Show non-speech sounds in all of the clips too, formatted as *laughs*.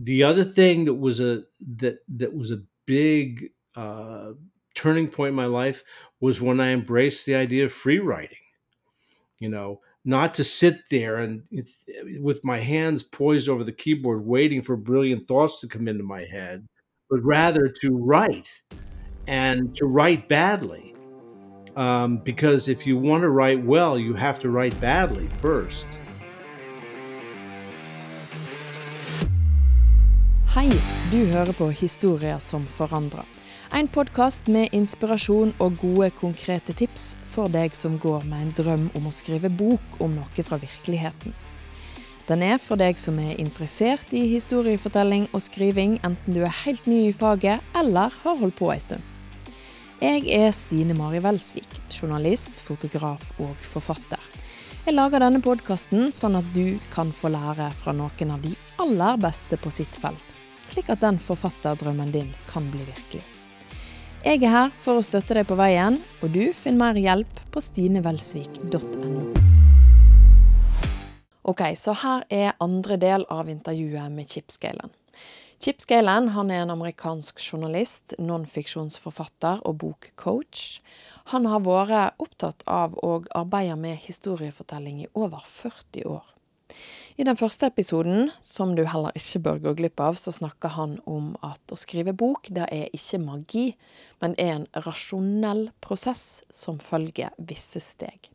the other thing that was a that that was a big uh, turning point in my life was when I embraced the idea of free writing. You know, not to sit there and with my hands poised over the keyboard waiting for brilliant thoughts to come into my head, but rather to write and to write badly. Um, because if you want to write well, you have to write badly first. Hei, du hører på Historier som forandrer. En podkast med inspirasjon og gode, konkrete tips for deg som går med en drøm om å skrive bok om noe fra virkeligheten. Den er for deg som er interessert i historiefortelling og skriving, enten du er helt ny i faget eller har holdt på ei stund. Jeg er Stine Mari Welsvik, journalist, fotograf og forfatter. Jeg lager denne podkasten sånn at du kan få lære fra noen av de aller beste på sitt felt slik at den forfatterdrømmen din kan bli virkelig. Jeg er her for å støtte deg på veien, og du finner mer hjelp på stinevelsvik.no. Ok, så her er andre del av intervjuet med Chip Scalen. Chip Scalen han er en amerikansk journalist, nonfiksjonsforfatter og bokcoach. Han har vært opptatt av å arbeide med historiefortelling i over 40 år. I den første episoden, som du heller ikke bør gå glipp av, så snakker han om at å skrive bok, det er ikke magi, men er en rasjonell prosess som følger visse steg.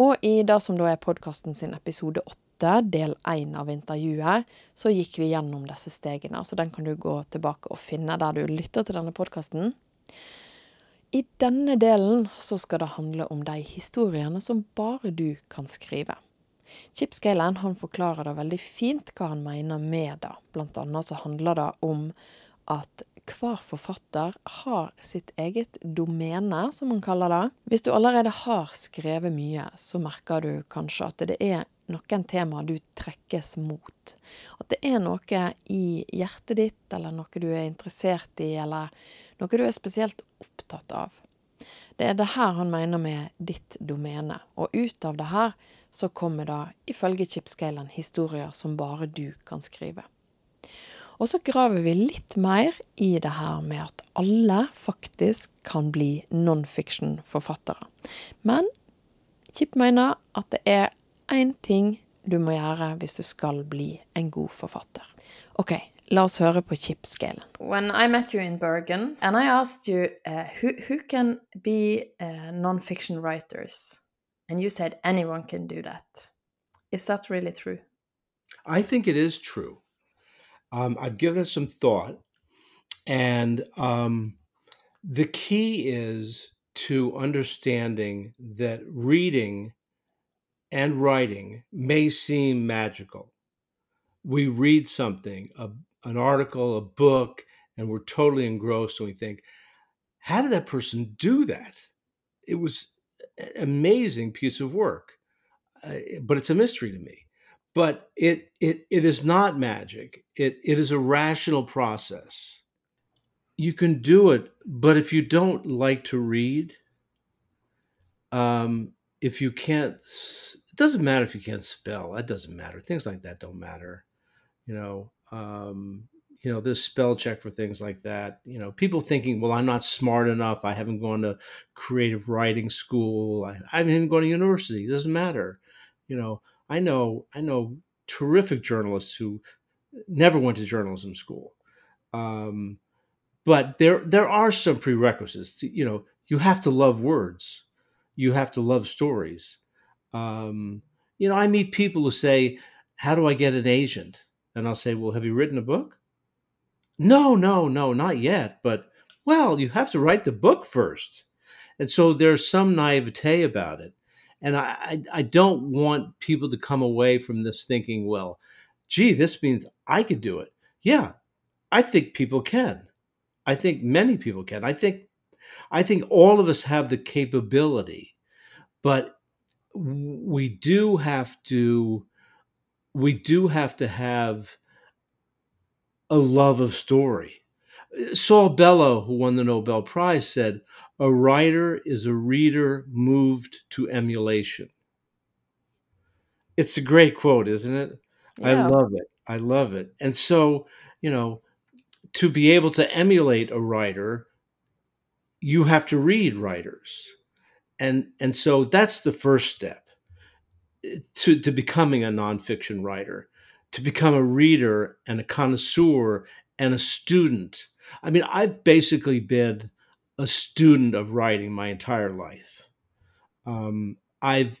Og i det som da er podkasten sin episode åtte, del én av intervjuet, så gikk vi gjennom disse stegene. Så den kan du gå tilbake og finne der du lytter til denne podkasten. I denne delen så skal det handle om de historiene som bare du kan skrive. Chip Scalen han forklarer det veldig fint hva han mener med det. Blant annet så handler det om at hver forfatter har sitt eget domene, som man kaller det. Hvis du allerede har skrevet mye, så merker du kanskje at det er noen temaer du trekkes mot. At det er noe i hjertet ditt, eller noe du er interessert i, eller noe du er spesielt opptatt av. Det er det her han mener med ditt domene. Og ut av det her så kommer det, ifølge Chipscalen, historier som bare du kan skrive. Og så graver vi litt mer i det her med at alle faktisk kan bli non-fiction-forfattere. Men Chip mener at det er én ting du må gjøre hvis du skal bli en god forfatter. Ok, la oss høre på Chip-scalen. When I met you in Bergen, and I asked you uh, who, who can be uh, non-fiction writers, And you said anyone can do that. Is that really true? I think it is true. Um, I've given it some thought. And um, the key is to understanding that reading and writing may seem magical. We read something, a, an article, a book, and we're totally engrossed and we think, how did that person do that? It was amazing piece of work, uh, but it's a mystery to me. But it it it is not magic. It it is a rational process. You can do it, but if you don't like to read, um, if you can't, it doesn't matter if you can't spell. That doesn't matter. Things like that don't matter. You know, um, you know this spell check for things like that you know people thinking well i'm not smart enough. I haven't gone to creative writing school. I, I haven't even gone to university. It doesn't matter. You know i know i know terrific journalists who never went to journalism school um, but there there are some prerequisites to, you know you have to love words. You have to love stories. Um, you know i meet people who say how do i get an agent? And i'll say well have you written a book no, no, no, not yet. But, well, you have to write the book first. And so there's some naivete about it. And I, I, I don't want people to come away from this thinking, well, gee, this means I could do it. Yeah, I think people can. I think many people can. I think I think all of us have the capability, but we do have to we do have to have a love of story. Saul Bellow, who won the Nobel Prize, said, A writer is a reader moved to emulation. It's a great quote, isn't it? Yeah. I love it. I love it. And so, you know, to be able to emulate a writer, you have to read writers. And and so that's the first step eh, to, to becoming a nonfiction writer, to become a reader and a connoisseur and a student. I mean, I've basically been a student of writing my entire life. Um, I've,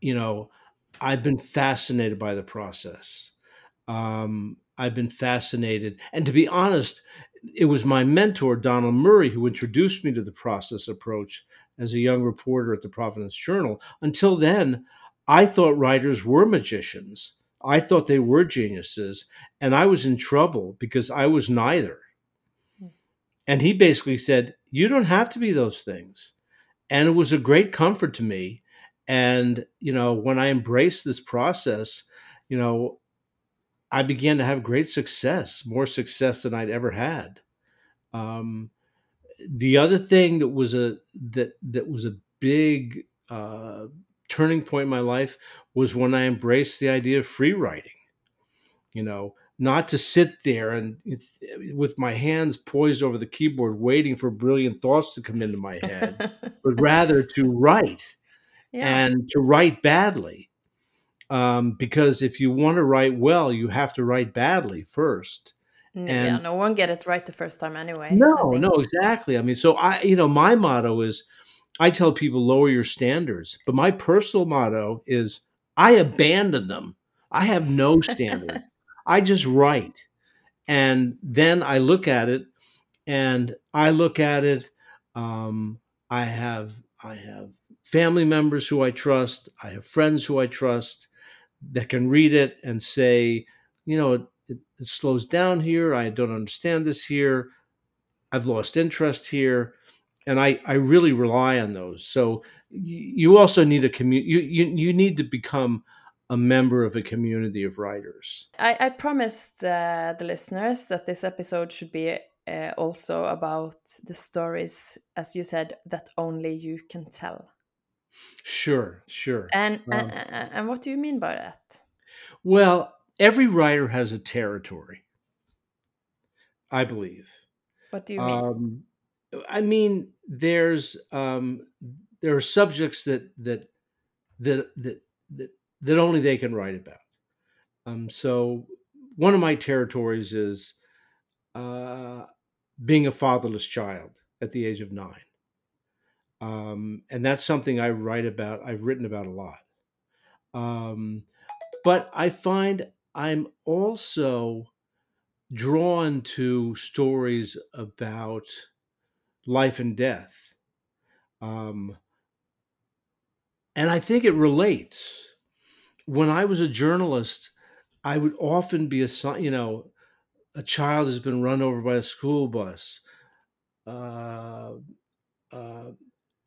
you know, I've been fascinated by the process. Um, I've been fascinated, and to be honest, it was my mentor Donald Murray who introduced me to the process approach as a young reporter at the Providence Journal. Until then, I thought writers were magicians. I thought they were geniuses, and I was in trouble because I was neither. And he basically said, You don't have to be those things. And it was a great comfort to me. And, you know, when I embraced this process, you know, I began to have great success, more success than I'd ever had. Um, the other thing that was a that that was a big uh, turning point in my life was when I embraced the idea of free writing. You know, not to sit there and with my hands poised over the keyboard waiting for brilliant thoughts to come into my *laughs* head but rather to write yeah. and to write badly um, because if you want to write well you have to write badly first and yeah no one get it right the first time anyway no no exactly i mean so i you know my motto is i tell people lower your standards but my personal motto is i abandon them i have no *laughs* standard I just write. And then I look at it and I look at it. Um, I have I have family members who I trust. I have friends who I trust that can read it and say, you know, it, it, it slows down here. I don't understand this here. I've lost interest here. And I, I really rely on those. So you also need a community. You, you, you need to become a member of a community of writers. I, I promised uh, the listeners that this episode should be uh, also about the stories, as you said, that only you can tell. Sure, sure. And um, and, and what do you mean by that? Well, every writer has a territory. I believe. What do you mean? Um, I mean, there's um, there are subjects that that that that that that only they can write about. Um, so one of my territories is uh, being a fatherless child at the age of nine. Um, and that's something I write about, I've written about a lot. Um, but I find I'm also drawn to stories about life and death. Um, and I think it relates when I was a journalist, I would often be assigned, you know, a child has been run over by a school bus, uh, uh,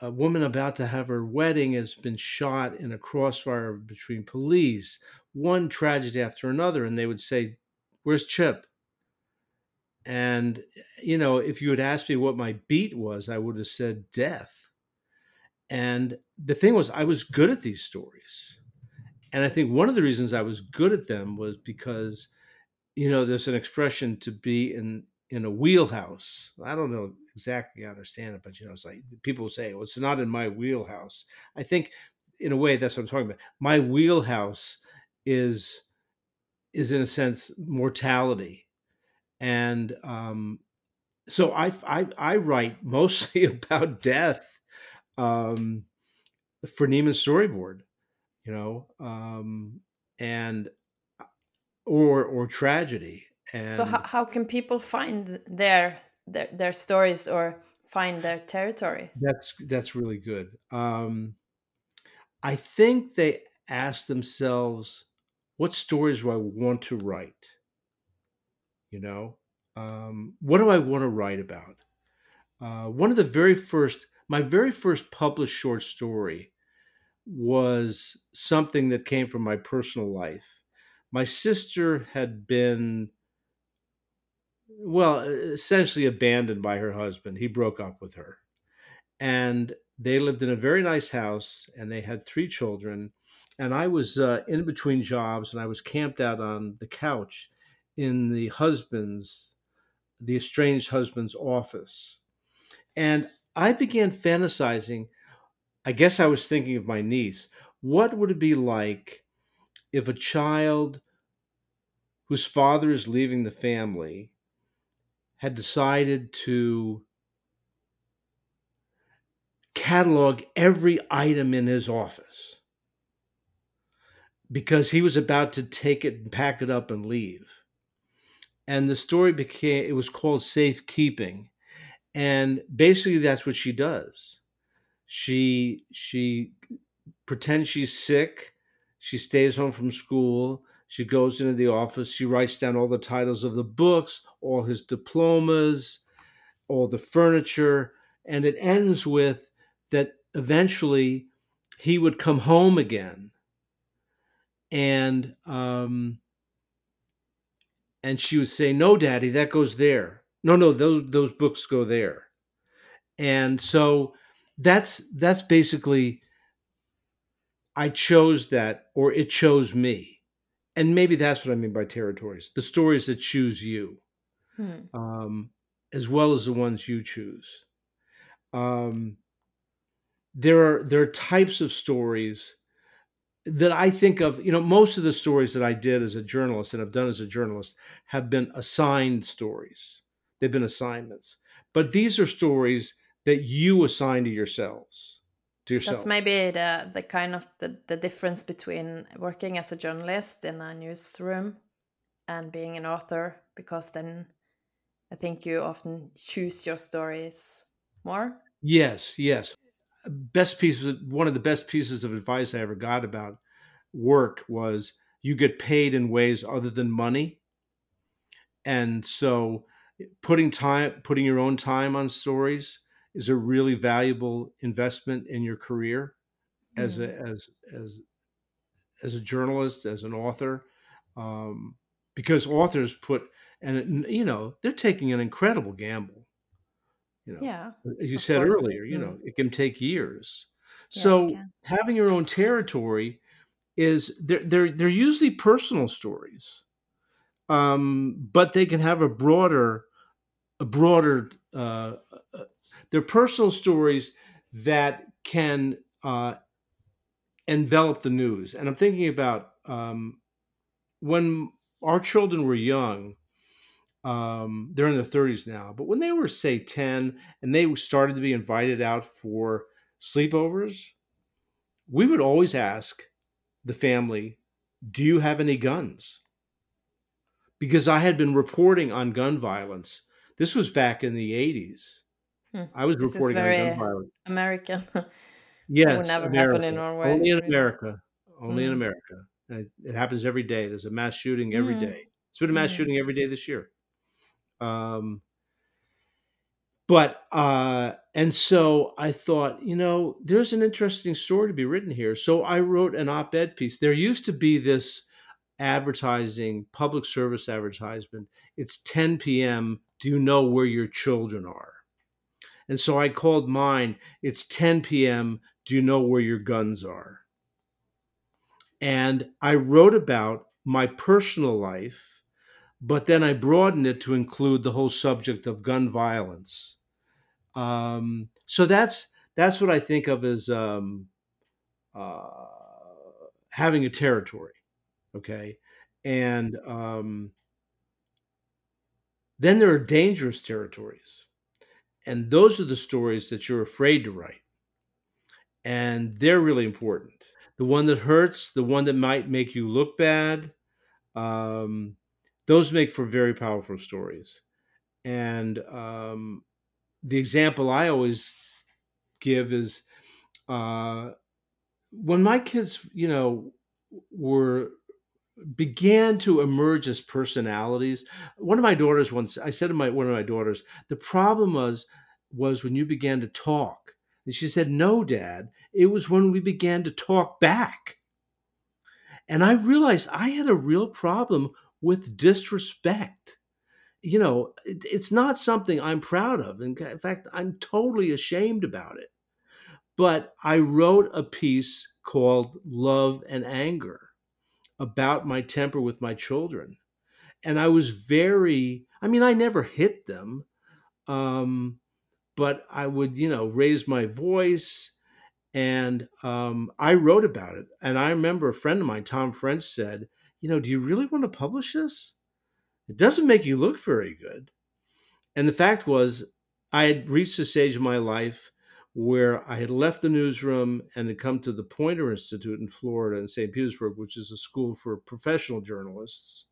a woman about to have her wedding has been shot in a crossfire between police, one tragedy after another. And they would say, Where's Chip? And, you know, if you had asked me what my beat was, I would have said death. And the thing was, I was good at these stories and I think one of the reasons I was good at them was because, you know, there's an expression to be in in a wheelhouse. I don't know exactly understand it, but you know, it's like people say, "Well, it's not in my wheelhouse." I think, in a way, that's what I'm talking about. My wheelhouse is is in a sense mortality, and um, so I, I I write *laughs* mostly about death um, for Nieman's Storyboard you know, um, and uh, or or tragedy. And so how, how can people find their, their their stories or find their territory? That's that's really good. Um, I think they ask themselves, what stories do I want to write? You know, um, what do I want to write about? Uh, one of the very first, my very first published short story was something that came from my personal life. My sister had been, well, essentially abandoned by her husband. He broke up with her. And they lived in a very nice house and they had three children. and I was uh, in between jobs, and I was camped out on the couch in the husband's, the estranged husband's office, and I began fantasizing. I guess I was thinking of my niece. What would it be like if a child whose father is leaving the family had decided to catalog every item in his office because he was about to take it and pack it up and leave. And the story became, it was called Safekeeping. And basically, that's what she does. She, she pretends she's sick. She stays home from school. She goes into the office. She writes down all the titles of the books, all his diplomas, all the furniture. And it ends with that eventually he would come home again and um and she would say no daddy that goes there. No no those those books go there. And so that's that's basically i chose that or it chose me. And maybe that's what i mean by territories the stories that choose you Hmm. um as well as the ones you choose. Um there are there are types of stories that I think of, you know, most of the stories that I did as a journalist and have done as a journalist have been assigned stories. They've been assignments. But these are stories that you assign to yourselves. To yourself. That's maybe the the kind of the, the difference between working as a journalist in a newsroom and being an author, because then I think you often choose your stories more. Yes, yes. Best piece of one of the best pieces of advice I ever got about work was you get paid in ways other than money. And so putting time putting your own time on stories is a really valuable investment in your career as a as as as a journalist, as an author. Um, because authors put and you know, they're taking an incredible gamble. You know, Yeah. as you of said course. earlier, you know, Mm. it can take years. Yeah, it So can. having your own territory is they're they're they're usually personal stories, um, but they can have a broader a broader. Uh, uh, they're personal stories that can uh, envelop the news. And I'm thinking about um, when our children were young. Um, they're in their 30s now, but when they were say 10 and they started to be invited out for sleepovers, we would always ask the family, Do you have any guns? Because I had been reporting on gun violence. This was back in the 80s. Hmm. I was This is reporting on gun violence. American. *laughs* Yes, never happen America. in Norway, Only in really. America. Only in Mm. America. It, it happens every day. There's a mass shooting every Mm. day. It's been a mass Mm. shooting every day this year. Um, but uh, and so I thought, you know, there's an interesting story to be written here. So I wrote an op-ed piece. There used to be this advertising, public service advertisement. It's 10 p.m. Do you know where your children are? And so I called mine. It's 10 p.m. Do you know where your guns are? And I wrote about my personal life, but then I broadened it to include the whole subject of gun violence. Um, so that's that's what I think of as um, uh, having a territory. Okay, and um, then there are dangerous territories, and those are the stories that you're afraid to write, and they're really important. The one that hurts, the one that might make you look bad, um, those make for very powerful stories. And um, the example I always give is uh, when my kids, you know, were began to emerge as personalities. One of my daughters once I said to my one of my daughters, the problem was was when you began to talk. And she said, "No, dad, it was when we began to talk back." And I realized I had a real problem with disrespect. You know, it, it's not something I'm proud of. In fact, I'm totally ashamed about it. But I wrote a piece called Love and Anger about my temper with my children. And I was very, I mean, I never hit them, um, but I would, you know, raise my voice. And um, I wrote about it. And I remember a friend of mine, Tom French, said, You know, do you really want to publish this? It doesn't make you look very good. And the fact was, I had reached a stage in my life where I had left the newsroom and had come to the Poynter Institute in Florida in St. Petersburg, which is a school for professional journalists.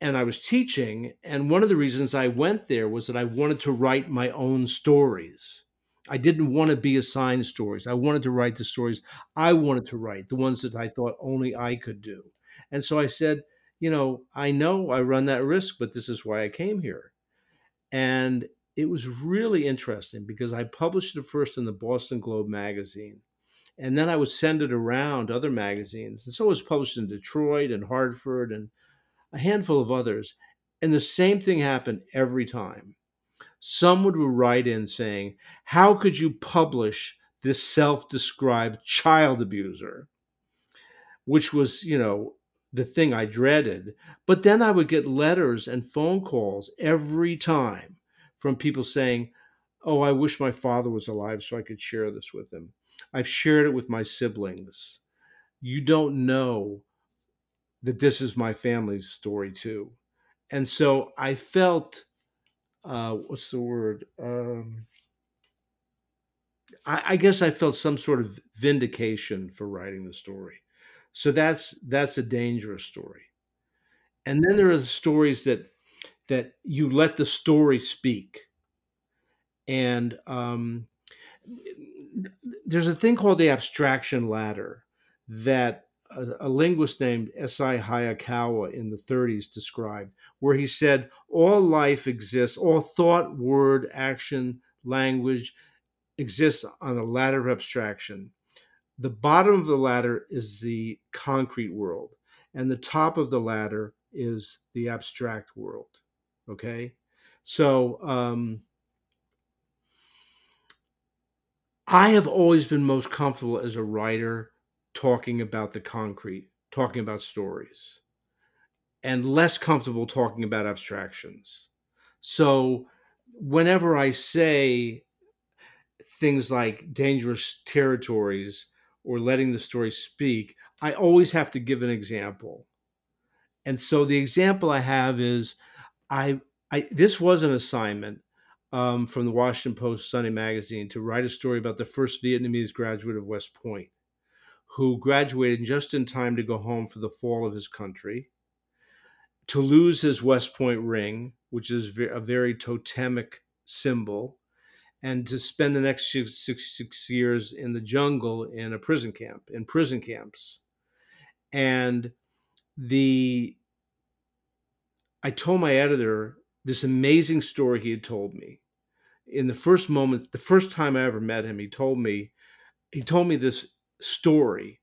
And I was teaching. And one of the reasons I went there was that I wanted to write my own stories. I didn't want to be assigned stories. I wanted to write the stories I wanted to write, the ones that I thought only I could do. And so I said, you know, I know I run that risk, but this is why I came here. And it was really interesting because I published it first in the Boston Globe magazine. And then I would send it around other magazines. And so it was published in Detroit and Hartford and a handful of others. And the same thing happened every time. Someone would write in saying, How could you publish this self described child abuser? Which was, you know, the thing I dreaded. But then I would get letters and phone calls every time from people saying, Oh, I wish my father was alive so I could share this with him. I've shared it with my siblings. You don't know that this is my family's story too. And so I felt, uh, what's the word? Um, I, I guess I felt some sort of vindication for writing the story. So that's that's a dangerous story. And then there are the stories that that you let the story speak. And um, there's a thing called the abstraction ladder that a, a linguist named S.I. Hayakawa in the 30s described, where he said, All life exists, all thought, word, action, language exists on a ladder of abstraction. The bottom of the ladder is the concrete world, and the top of the ladder is the abstract world. Okay. So, um, I have always been most comfortable as a writer talking about the concrete, talking about stories, and less comfortable talking about abstractions. So, whenever I say things like dangerous territories or letting the story speak, I always have to give an example. And so the example I have is I, I this was an assignment um, from the Washington Post Sunday Magazine to write a story about the first Vietnamese graduate of West Point who graduated just in time to go home for the fall of his country, to lose his West Point ring, which is a very totemic symbol, and to spend the next six, six, six years in the jungle in a prison camp, in prison camps. And the I told my editor this amazing story he had told me. In the first moments, the first time I ever met him, he told me, he told me this story.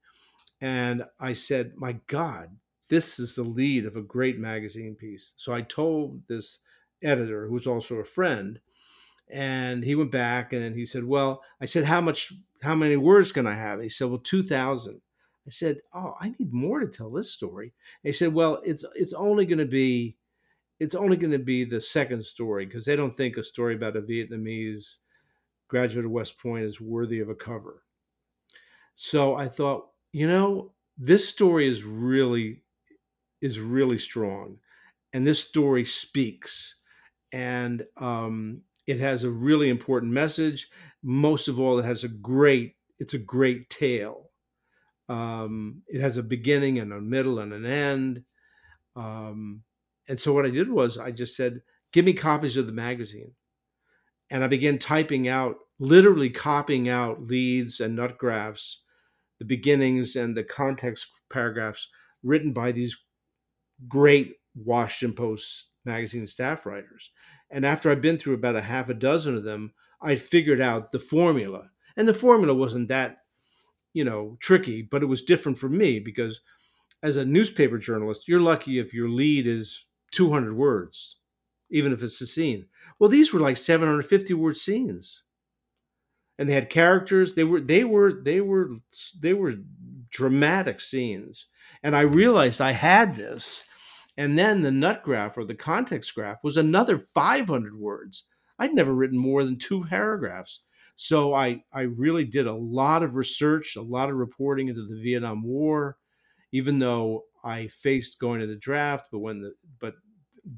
And I said, My God, this is the lead of a great magazine piece. So I told this editor, who was also a friend, and he went back and he said, Well, I said, How much, how many words can I have? He said, Well, 2,000. I said, "Oh, I need more to tell this story." And he said, "Well, it's it's only going to be it's only going to be the second story because they don't think a story about a Vietnamese graduate of West Point is worthy of a cover." So I thought, you know, this story is really is really strong, and this story speaks, and um, it has a really important message. Most of all, it has a great it's a great tale um, it has a beginning and a middle and an end. Um, and so what I did was I just said, give me copies of the magazine. And I began typing out, literally copying out leads and nut graphs, the beginnings and the context paragraphs written by these great Washington Post magazine staff writers. And after I'd been through about a half a dozen of them, I figured out the formula. And the formula wasn't that you know, tricky, but it was different for me because as a newspaper journalist, you're lucky if your lead is 200 words, even if it's a scene. Well, these were like 750 word scenes. and they had characters. They were they were they were they were dramatic scenes, and I realized I had this. And then the nut graph or the context graph was another 500 words. I'd never written more than two paragraphs. So I, I really did a lot of research, a lot of reporting into the Vietnam War, even though I faced going to the draft, but when the but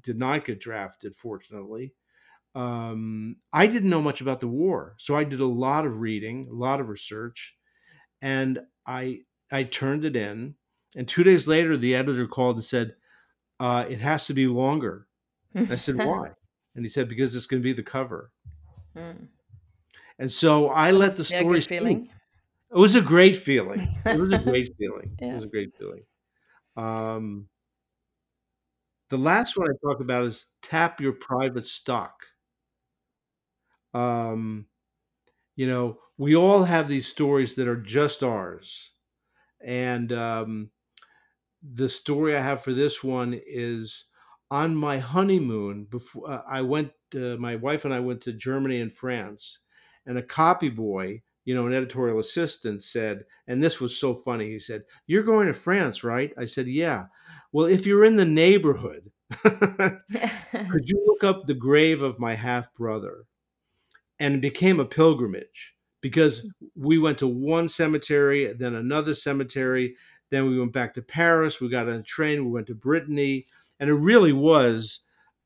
did not get drafted, fortunately. Um, I didn't know much about the war, so I did a lot of reading, a lot of research, and I I turned it in. And two days later, the editor called and said, uh, "It has to be longer." I said, *laughs* "Why?" And he said, "Because it's going to be the cover." Mm. And so I let the story feeling. It was a great feeling. It was a *laughs* great feeling. yeah. It was a great feeling. Um, the last one I talk about is tap your private stock. Um, you know, we all have these stories that are just ours. And um, the story I have for this one is on my honeymoon. Before uh, I went, uh, my wife and I went to Germany and France, and a copy boy, you know, an editorial assistant said, and this was so funny. He said, "You're going to France, right?" I said, "Yeah." Well, if you're in the neighborhood, *laughs* could you look up the grave of my half brother? And it became a pilgrimage because we went to one cemetery, then another cemetery, then we went back to Paris. We got on a train. We went to Brittany, and it really was,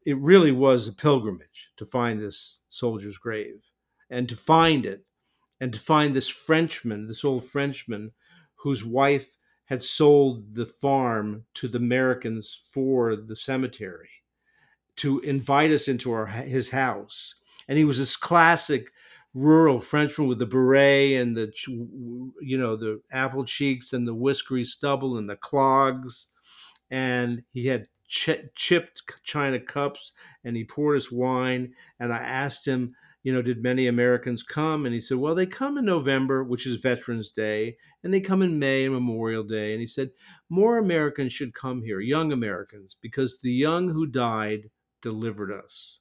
it really was a pilgrimage to find this soldier's grave, and to find it, and to find this Frenchman, this old Frenchman, whose wife had sold the farm to the Americans for the cemetery to invite us into our his house. And he was this classic rural Frenchman with the beret and the you know the apple cheeks and the whiskery stubble and the clogs, and he had ch- chipped china cups and he poured us wine. And I asked him, you know, did many Americans come? And he said, well, they come in November, which is Veterans Day, and they come in May and Memorial Day. And he said, more Americans should come here, young Americans, because the young who died delivered us.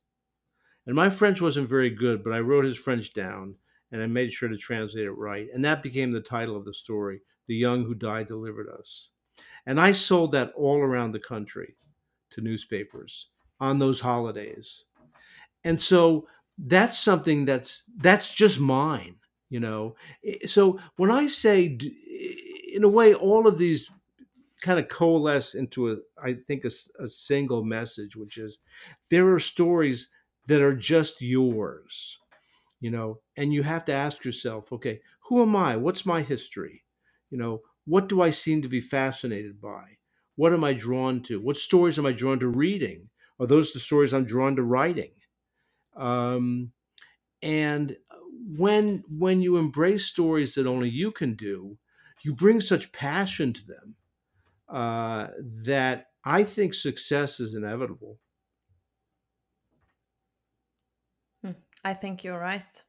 And my French wasn't very good, but I wrote his French down and I made sure to translate it right. And that became the title of the story The Young Who Died Delivered Us. And I sold that all around the country to newspapers on those holidays. And so that's something that's that's just mine you know so when i say in a way all of these kind of coalesce into a i think a, a single message which is there are stories that are just yours you know? And you have to ask yourself okay who am i? What's my history? You know what do i seem to be fascinated by? What am i drawn to? What stories am i drawn to reading? Are those the stories i'm drawn to writing? Um, and when when you embrace stories that only you can do, you bring such passion to them uh, that I think success is inevitable. Hmm, I think you're right.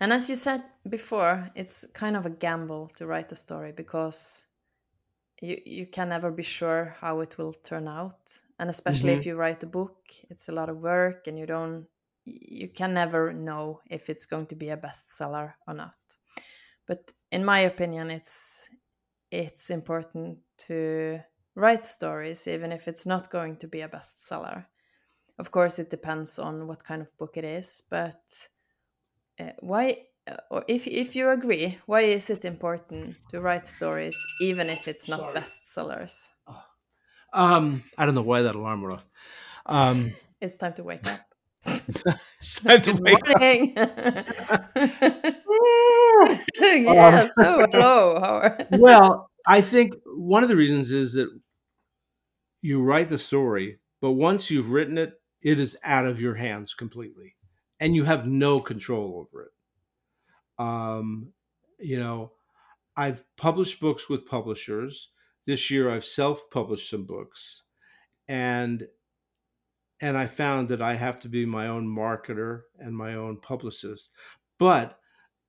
And as you said before, it's kind of a gamble to write a story because you you can never be sure how it will turn out. And especially mm-hmm. if you write a book, it's a lot of work and you don't you can never know if it's going to be a bestseller or not. But in my opinion, it's it's important to write stories even if it's not going to be a bestseller. Of course, it depends on what kind of book it is, but uh, why uh, or if if you agree, why is it important to write stories even if it's not Sorry. bestsellers? Oh. Um, I don't know why that alarm went off. Um, it's time to wake up *laughs* it's time to Good morning. *laughs* *laughs* yeah, um, so hello, Howard. well, I think one of the reasons is that you write the story, but once you've written it, it is out of your hands completely, and you have no control over it. Um, you know, I've published books with publishers. This year, I've self-published some books, and and I found that I have to be my own marketer and my own publicist. But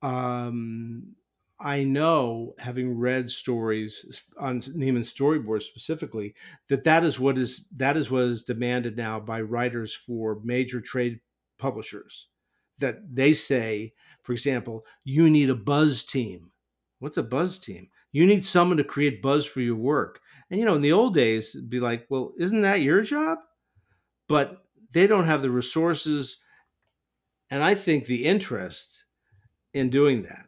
um, I know, having read stories on Nieman Storyboard specifically, that that is what is that is what is demanded now by writers for major trade publishers. that they say, for example, you need a buzz team. What's a buzz team? You need someone to create buzz for your work. And you know, in the old days, it'd be like, well, isn't that your job? But they don't have the resources and I think the interest in doing that.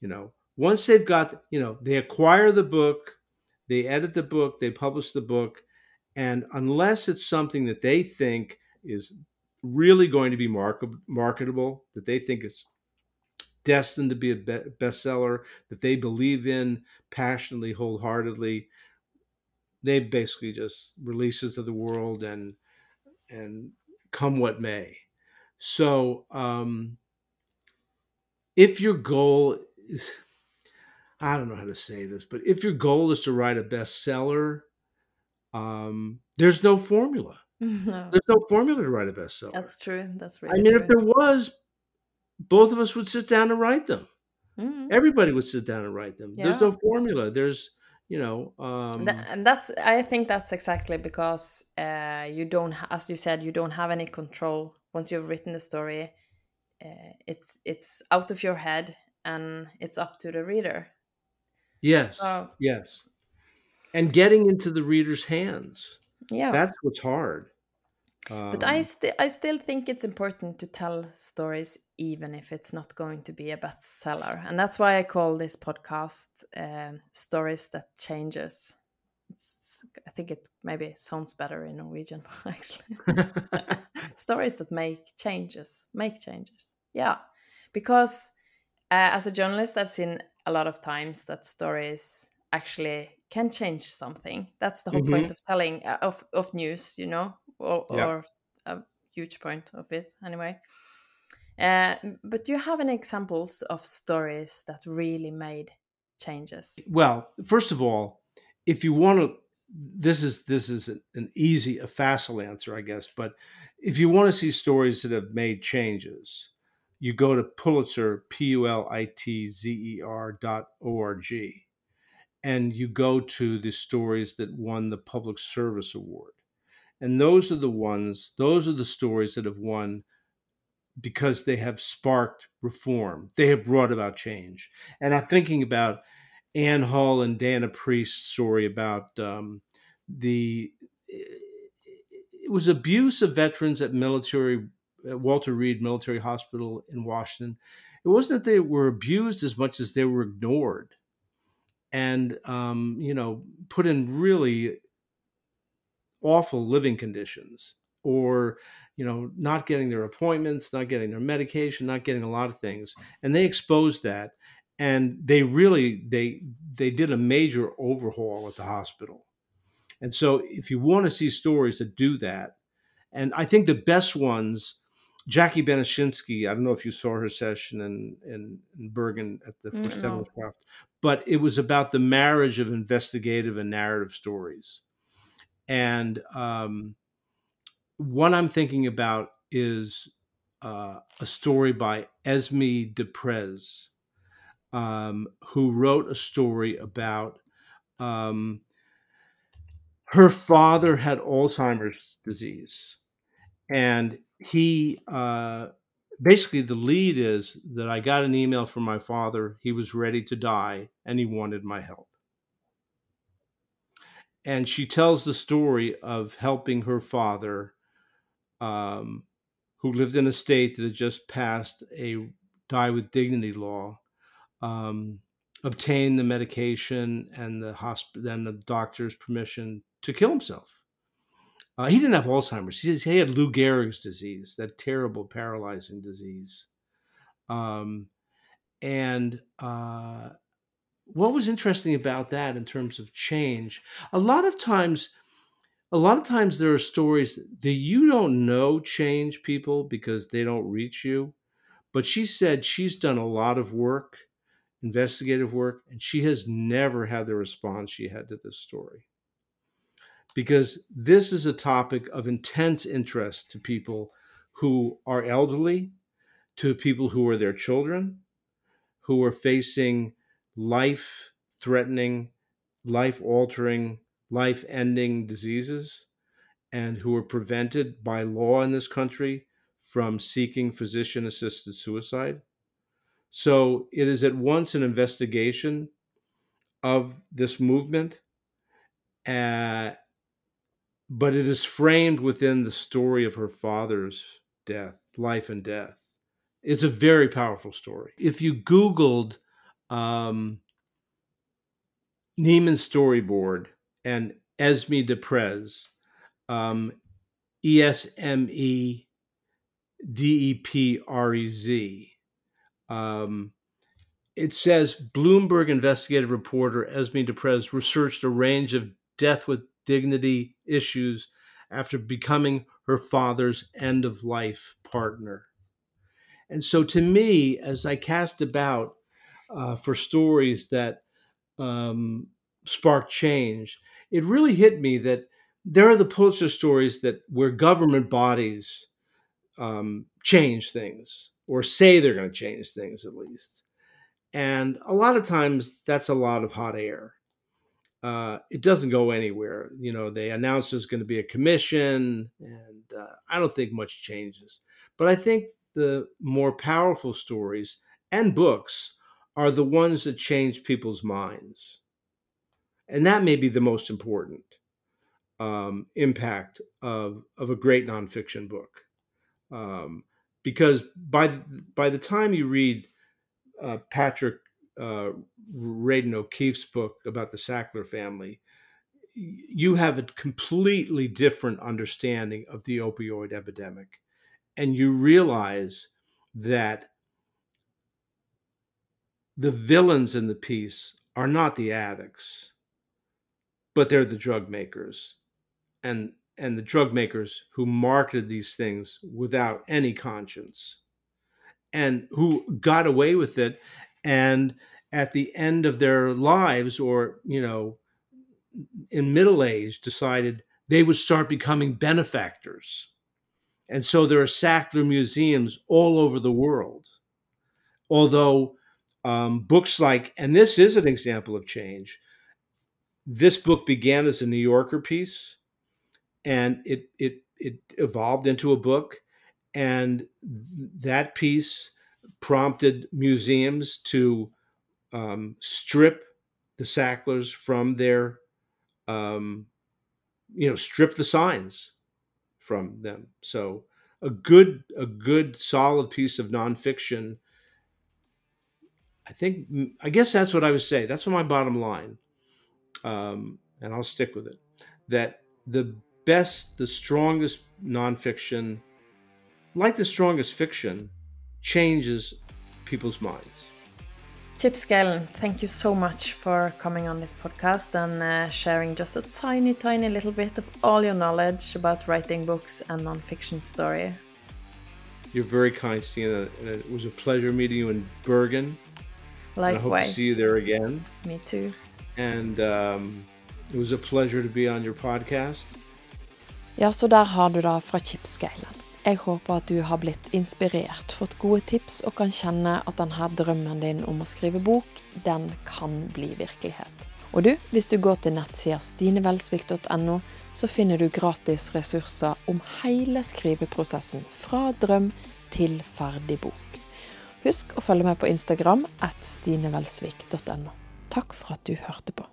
You know, once they've got, you know, they acquire the book, they edit the book, they publish the book, and unless it's something that they think is really going to be market, marketable, that they think is destined to be a be- bestseller, that they believe in passionately, wholeheartedly, they basically just release it to the world and and come what may. So um, if your goal is I don't know how to say this, but if your goal is to write a bestseller, um, there's no formula. *laughs* no, There's no formula to write a bestseller. that's true. That's I mean, true. if there was, both of us would sit down and write them. Mhm. Everybody would sit down and write them. There's no formula. There's, you know, um, and that's i think that's exactly because uh, you don't as you said you don't have any control once you've written the story uh, it's it's out of your head and it's up to the reader yes, so yes, and getting into the reader's hands. yeah. That's what's hard. but i Um, still i still think it's important to tell stories even if it's not going to be a bestseller. And that's why i call this podcast um, stories that changes. It's i think it maybe sounds better in norwegian *laughs* actually. *laughs* Stories that make changes make changes. Yeah. Because uh, as a journalist i've seen a lot of times that stories actually can change something that's the whole Mhm. point of telling uh, of, of news you know or, Yeah. or a huge point of it anyway uh, but do you have any examples of stories that really made changes well, first of all, if you want to, this is this is an easy, a facile answer, I guess. But if you want to see stories that have made changes, you go to Pulitzer, P U L I T Z E R dot O R G, and you go to the stories that won the Public Service Award. And those are the ones, those are the stories that have won because they have sparked reform. They have brought about change. And I'm thinking about Anne Hull and Dana Priest's story about um, the it was abuse of veterans at military at Walter Reed Military Hospital in Washington. It wasn't that they were abused as much as they were ignored and um, you know put in really awful living conditions or you know not getting their appointments not getting their medication not getting a lot of things and they exposed that and they really they they did a major overhaul at the hospital and so if you want to see stories that do that and i think the best ones Jacqui Banaszynski i don't know if you saw her session in in, in bergen at the first no. Craft, but it was about the marriage of investigative and narrative stories and um, one I'm thinking about is uh, a story by Esme Deprez, um, who wrote a story about um, her father had Alzheimer's disease. And he uh, basically, the lead is that I got an email from my father. He was ready to die and he wanted my help and she tells the story of helping her father, um, who lived in a state that had just passed a die with dignity law, um, obtain the medication and the hospital and the doctor's permission to kill himself. Uh, he didn't have Alzheimer's. He, he had Lou Gehrig's disease, that terrible paralyzing disease. Um, and uh, what was interesting about that in terms of change a lot of times a lot of times there are stories that you don't know change people because they don't reach you but she said she's done a lot of work investigative work and she has never had the response she had to this story because this is a topic of intense interest to people who are elderly to people who are their children who are facing life threatening, life altering, life ending diseases and who are prevented by law in this country from seeking physician assisted suicide. So it is at once an investigation of this movement, uh, but it is framed within the story of her father's death, life and death. It's a very powerful story. If you Googled um, Nieman storyboard and Esme Deprez, um, E S M E D E P R E Z. Um, it says Bloomberg investigative reporter Esme Deprez researched a range of death with dignity issues after becoming her father's end of life partner. And so, to me, as I cast about uh, for stories that um, spark change, it really hit me that there are the Pulitzer stories that where government bodies um, change things or say they're going to change things at least. And a lot of times that's a lot of hot air. Uh, it doesn't go anywhere. You know, they announce there's going to be a commission, and uh, I don't think much changes. But I think the more powerful stories and books are the ones that change people's minds. And that may be the most important um, impact of, of a great nonfiction book. Um, because by, by the time you read uh, Patrick uh, Radden O'Keefe's book about the Sackler family, you have a completely different understanding of the opioid epidemic. And you realize that the villains in the piece are not the addicts, but they're the drug makers. And and the drug makers who marketed these things without any conscience and who got away with it and at the end of their lives or you know in middle age decided they would start becoming benefactors. And so there are sackler museums all over the world. Although um, books like and this is an example of change this book began as a new yorker piece and it it it evolved into a book and th- that piece prompted museums to um, strip the Sacklers from their, um, you know, strip the signs from them. So a good, a good, solid piece of nonfiction. I think, I guess that's what I would say. That's my bottom line, um, and I'll stick with it. That the best, the strongest nonfiction, like the strongest fiction, changes people's minds. Chip Scalan, thank you so much for coming on this podcast and uh, sharing just a tiny, tiny little bit of all your knowledge about writing books and nonfiction story. You're very kind, Stina, and it was a pleasure meeting you in Bergen. Likewise. I hope to see you there again. Me too. And um, it was a pleasure to be on your podcast. Ja, så der har du da fra Chip Scalan. Jeg håper at du har blitt inspirert, fått gode tips og kan kjenne at denne drømmen din om å skrive bok, den kan bli virkelighet. Og du, hvis du går til nettsida stinevelsvik.no, så finner du gratis ressurser om hele skriveprosessen, fra drøm til ferdig bok. Husk å følge med på Instagram at stinevelsvik.no. Takk for at du hørte på.